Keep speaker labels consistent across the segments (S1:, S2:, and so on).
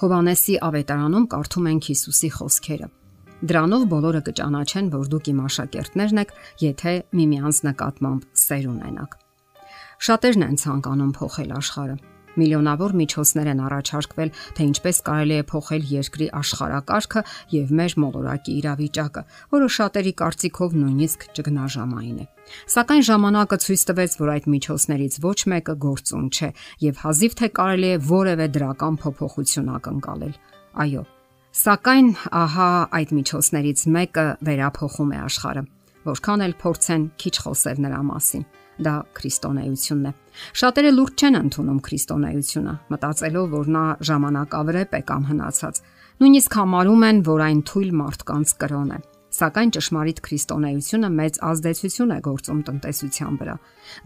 S1: Հովանեսի ավետարանում կարդում ենք Հիսուսի խոսքերը։ Դրանով բոլորը կճանաչեն, որ դուք իմ աշակերտներն եք, եթե միմյանց նկատմամբ սեր ունենաք։ Շատերն են ցանկանում փոխել աշխարհը, Միլիոնավոր միջոցներ են առաջարկվել, թե ինչպես կարելի է փոխել երկրի աշխարհակարգը եւ մեր մոլորակի իրավիճակը, որը շատերի կարծիքով նույնիսկ ճգնաժամային է։ Սակայն ժամանակը ցույց տվեց, որ այդ միջոցներից ոչ մեկը գործուն չէ եւ հազիվ թե կարելի է որևէ դրական փոփոխություն ակնկալել։ Այո, Սակայն ահա այդ միջոցներից մեկը վերափոխում է աշխարհը։ Որքան էլ փորձեն քիչ խոսել նրա մասին դա քրիստոնեությունն է։ Շատերը լուրջ չեն ընդունում քրիստոնեությունը, մտածելով, որ նա ժամանակավրեպ է կամ հնացած։ Նույնիսկ համարում են, որ այն թույլ մարդկանց կրոն է սակայն ճշմարիտ քրիստոնեությունը մեծ ազդեցություն է գործում տնտեսության վրա։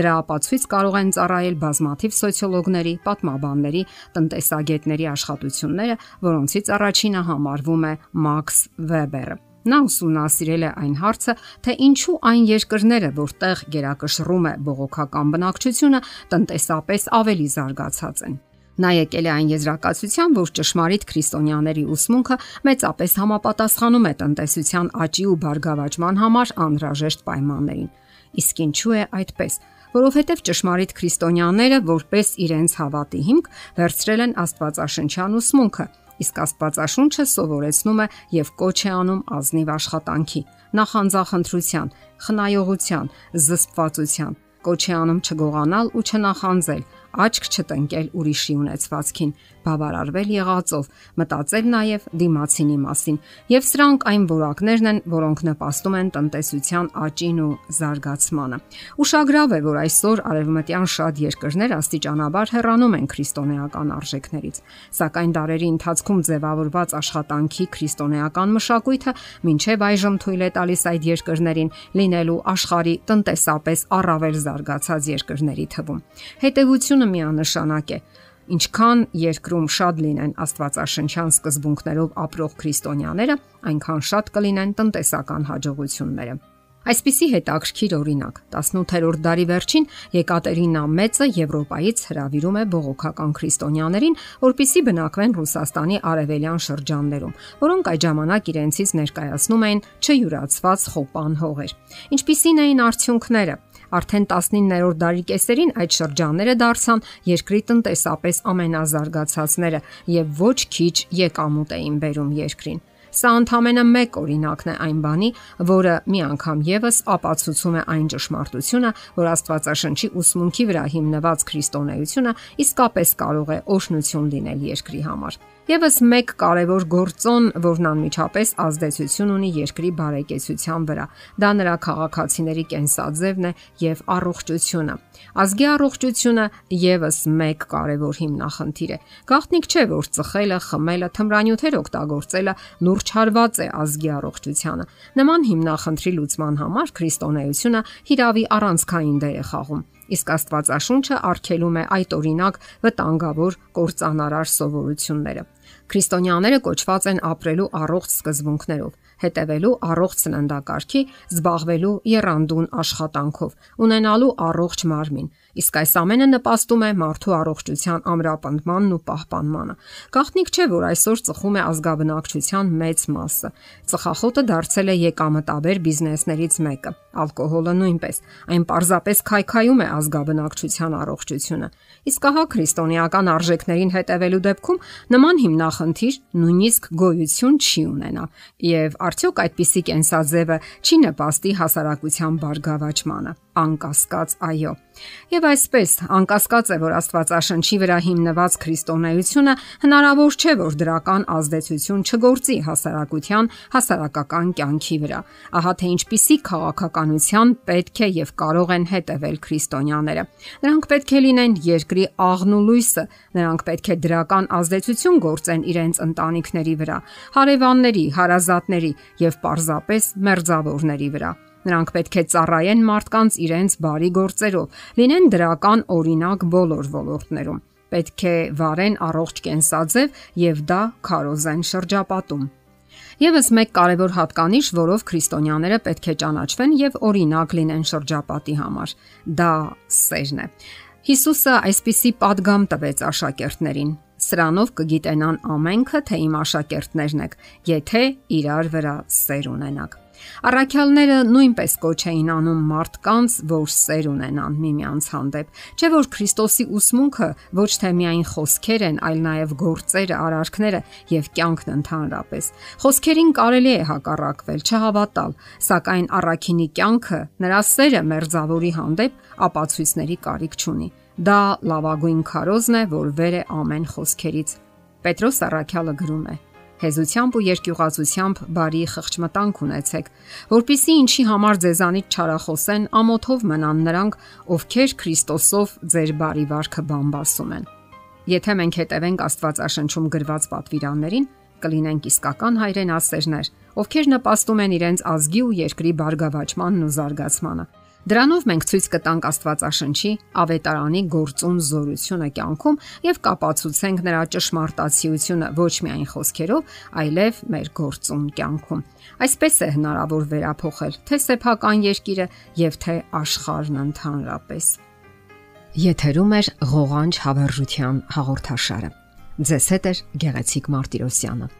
S1: Դրա ապացույց կարող են ծառայել բազմաթիվ սոցիոլոգների, պատմաբանների, տնտեսագետների աշխատությունները, որոնցից առաջինը համարվում է Մաքս Վեբերը։ Նա ուսումնասիրել է այն հարցը, թե ինչու այն երկրները, որտեղ գերակշռում է բողոքական բնակչությունը, տնտեսապես ավելի զարգացած են։ Նա եկել է այն եզրակացության, որ ճշմարիտ քրիստոնյաների ուսմունքը մեծապես համապատասխանում է տնտեսության աճի ու բարգավաճման համար անհրաժեշտ պայմաններին։ Իսկ ինչու է այդպես որովհետև ճշմարիտ քրիստոնյաները որպես իրենց հավատի հիմք վերցրել են Աստվածաշնչյան ուսմունքը, իսկ Աստվածաշունչը սովորեցնում է եւ կոչ է անում ազնիվ աշխատանքի, նախանձախնդրության, խնայողության, զսպվածության, կոչ է անում չգողանալ ու չնախանձել, աչք չտնկել ուրիշի ունեցվածքին, բավարարվել եղածով, մտածել նաև դիմացինի մասին։ Եվ սրանք այն որակներն են, որոնք նպաստում են տնտեսության աճին ու զարգացմանը։ Ուշագրավ է, որ այսօր արևմտյան շատ երկրներ աստիճանաբար հեռանում են քրիստոնեական արժեքներից, սակայն դարերի ընթացքում ձևավորված աշխատանքի քրիստոնեական մշակույթը մինչև այժմ թույլ է տալիս այդ երկրներին լինելու աշխարի տնտեսապես առավել զարգացած երկրների թվում։ Հետևությունը միանշանակ է ինչքան երկրում շատ լինեն Աստվածաշնչյան սկզբունքներով ապրող քրիստոնյաները, այնքան շատ կլինեն տնտեսական հաջողությունները։ Այսպիսի հետաքրքիր օրինակ. 18-րդ դարի վերջին Եկատերինա Մեծը Եվրոպայից հրավիրում է բողոքական քրիստոնյաներին, որpիսի բնակվեն Ռուսաստանի արևելյան շրջաններում, որոնք այդ ժամանակ իրենցից ներկայացնում էին չյուրացված խոպան հողեր։ Ինչպիսին էին արդյունքները։ Արդեն 19-րդ դարի կեսերին այդ շրջանները դարձան երկրի տնտեսապես ամենազարգացածները եւ ոչ քիչ եկամուտ էին բերում երկրին։ Սա ընդամենը մեկ օրինակն է այն բանի, որը մի անգամ եւս ապացուցում է այն ճշմարտությունը, որ Աստվածաշնչի ուսմունքի վրա հիմնված քրիստոնեությունը իսկապես կարող է օշնություն լինել երկրի համար։ Եվս մեկ կարևոր գործոն, որն անմիջապես ազդեցություն ունի երկրի բարեկեցության վրա։ Դա նրա քաղաքացիների կենսաձևն է եւ առողջությունը։ Ազգի առողջությունը եւս մեկ կարևոր հիմնախնդիր է։ Գաղտնիք չէ, որ ծխելը, խմելը, թմրանյութեր օգտագործելը լուրջ հարված է ազգի առողջությանը։ Նման հիմնախնդրի լուծման համար քրիստոնեությունը հիրավի առանցքային դեր է խաղում իսկ Աստվածաշունչը արգելում է այդ օրինակ վտանգավոր կործանարար սովորությունները։ Քրիստոնյաները կոչված են ապրելու առողջ սկզբունքներով, հետևելու առողջ սննդակարգի, զբաղվելու երանդուն աշխատանքով, ունենալու առողջ մարմին, Իսկ այս ամենը նպաստում է մարդու առողջության ամրապնդմանն ու պահպանմանը։ Գաղտնիք չէ, որ այսօր ծխում է ազգաբնակչության մեծ մասը։ Ծխախոտը դարձել է եկամտաբեր բիզնեսներից մեկը։ Ալկոհոլը նույնպես։ Այն պարզապես քայքայում է ազգաբնակչության առողջությունը։ Իսկ ահա քրիստոնեական արժեքներին հետևելու դեպքում նման հիմնախնդիր նույնիսկ գոյություն չի ունենա։ Եվ արդյոք այդպիսի կենսաձևը չի նպաստի հասարակության բարգավաճմանը անկասկած այո։ Եվ այսպես, անկասկած է, որ Աստվածաշնչի վրա հիմնված քրիստոնեությունը հնարավոր չէ, որ դրական ազդեցություն չգործի հասարակության հասարակական կյանքի վրա։ Ահա թե ինչպիսի քաղաքականության պետք է եւ կարող են հետևել քրիստոնյաները։ Նրանք պետք է լինեն երկրի աղն ու լույսը, նրանք պետք է դրական ազդեցություն գործեն իրենց ընտանիքների վրա, հարևանների, հարազատների եւ պարզապես մերձավորների վրա։ Նրանք պետք է ծառայեն մարդկանց իրենց բարի գործերով, լինեն դրական օրինակ բոլոր ոլորտներում։ Պետք է վարեն առողջ կենսաձև եւ դա քարոզեն շրջապատում։ Եվս մեկ կարևոր հատկանիշ, որով քրիստոնյաները պետք է ճանաչվեն եւ օրինակ լինեն շրջապատի համար, դա սերն է։ Հիսուսը այսպիսի падգամ տվեց աշակերտներին. Սրանով կգիտենան ամենքը, թե իմ աշակերտներն եք, եթե իրար վրա սեր ունենanak։ Առաքյալները նույնպես կոչ էին անում մարդկանց, որ սեր ունենան միմյանց հանդեպ։ Չէ որ Քրիստոսի ուսմունքը ոչ թե միայն խոսքեր են, այլ նաև գործերը, արարքները եւ կյանքն ընդհանրապես։ Խոսքերին կարելի է հակառակվել, չհավատալ, սակայն առաքինի կյանքը, նրա սերը մերձավորի հանդեպ ապացույցների կարիք չունի։ Դա լավագույն քարոզն է, որ վեր է ամեն խոսքերից։ Պետրոս Արաքյալը գրում է. Հեզությամբ ու երկյուղացությամբ բարի խղճմտանք ունեցեք, որpիսի ինչի համար ձեզանից չարախոսեն, ամոթով մնան նրանք, ովքեր Քրիստոսով ձեր բարի վարքը բամբասում են։ Եթե մենք հետևենք Աստվածաշնչում գրված պատվիրաններին, կլինենք իսկական հայրենասերներ, ովքեր նպաստում են իրենց ազգի ու երկրի բարգավաճմանն ու զարգացմանը։ Դրանով մենք ցույց կտանք Աստվածաշնչի ավետարանի գործուն զորությունը կյանքում եւ կապացուցենք նրա ճշմարտացիությունը ոչ միայն խոսքերով, այլև մեր գործուն կյանքում։ Այսպես է հնարավոր վերափոխել թե սեփական երկիրը եւ թե աշխարհն ընդհանրապես։ Եթերում է ղողանջ հավերժության հաղորդաշարը։ Ձեզ հետ է Գեղեցիկ Մարտիրոսյանը։